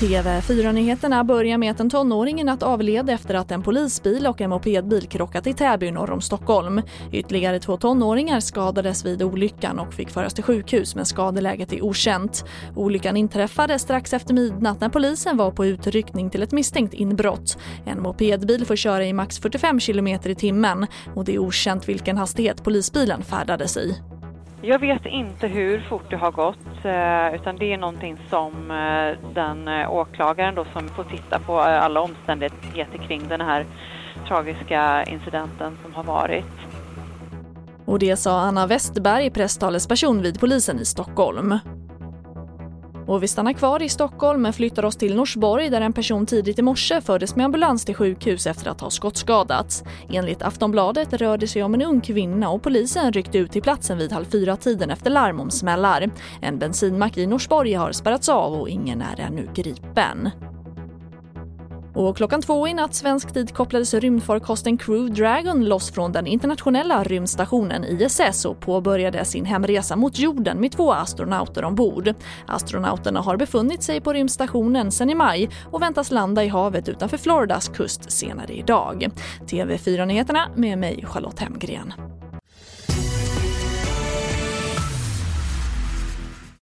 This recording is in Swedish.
TV4-nyheterna börjar med att en tonåring i natt avled efter att en polisbil och en mopedbil krockat i Täby norr om Stockholm. Ytterligare två tonåringar skadades vid olyckan och fick föras till sjukhus men skadeläget är okänt. Olyckan inträffade strax efter midnatt när polisen var på utryckning till ett misstänkt inbrott. En mopedbil får köra i max 45 km i timmen och det är okänt vilken hastighet polisbilen färdades i. Jag vet inte hur fort det har gått eh, utan det är någonting som eh, den eh, åklagaren då som får titta på alla omständigheter kring den här tragiska incidenten som har varit. Och det sa Anna Westberg, presstalesperson vid polisen i Stockholm. Och vi stannar kvar i Stockholm men flyttar oss till Norsborg där en person tidigt i morse fördes med ambulans till sjukhus efter att ha skottskadats. Enligt Aftonbladet rör det sig om en ung kvinna och polisen ryckte ut till platsen vid halv fyra-tiden efter larm om smällar. En bensinmack i Norsborg har spärrats av och ingen är ännu gripen. Och klockan två i natt svensk tid kopplades rymdfarkosten Crew Dragon loss från den internationella rymdstationen ISS och påbörjade sin hemresa mot jorden med två astronauter ombord. Astronauterna har befunnit sig på rymdstationen sedan i maj och väntas landa i havet utanför Floridas kust senare idag. TV4-nyheterna med mig Charlotte Hemgren.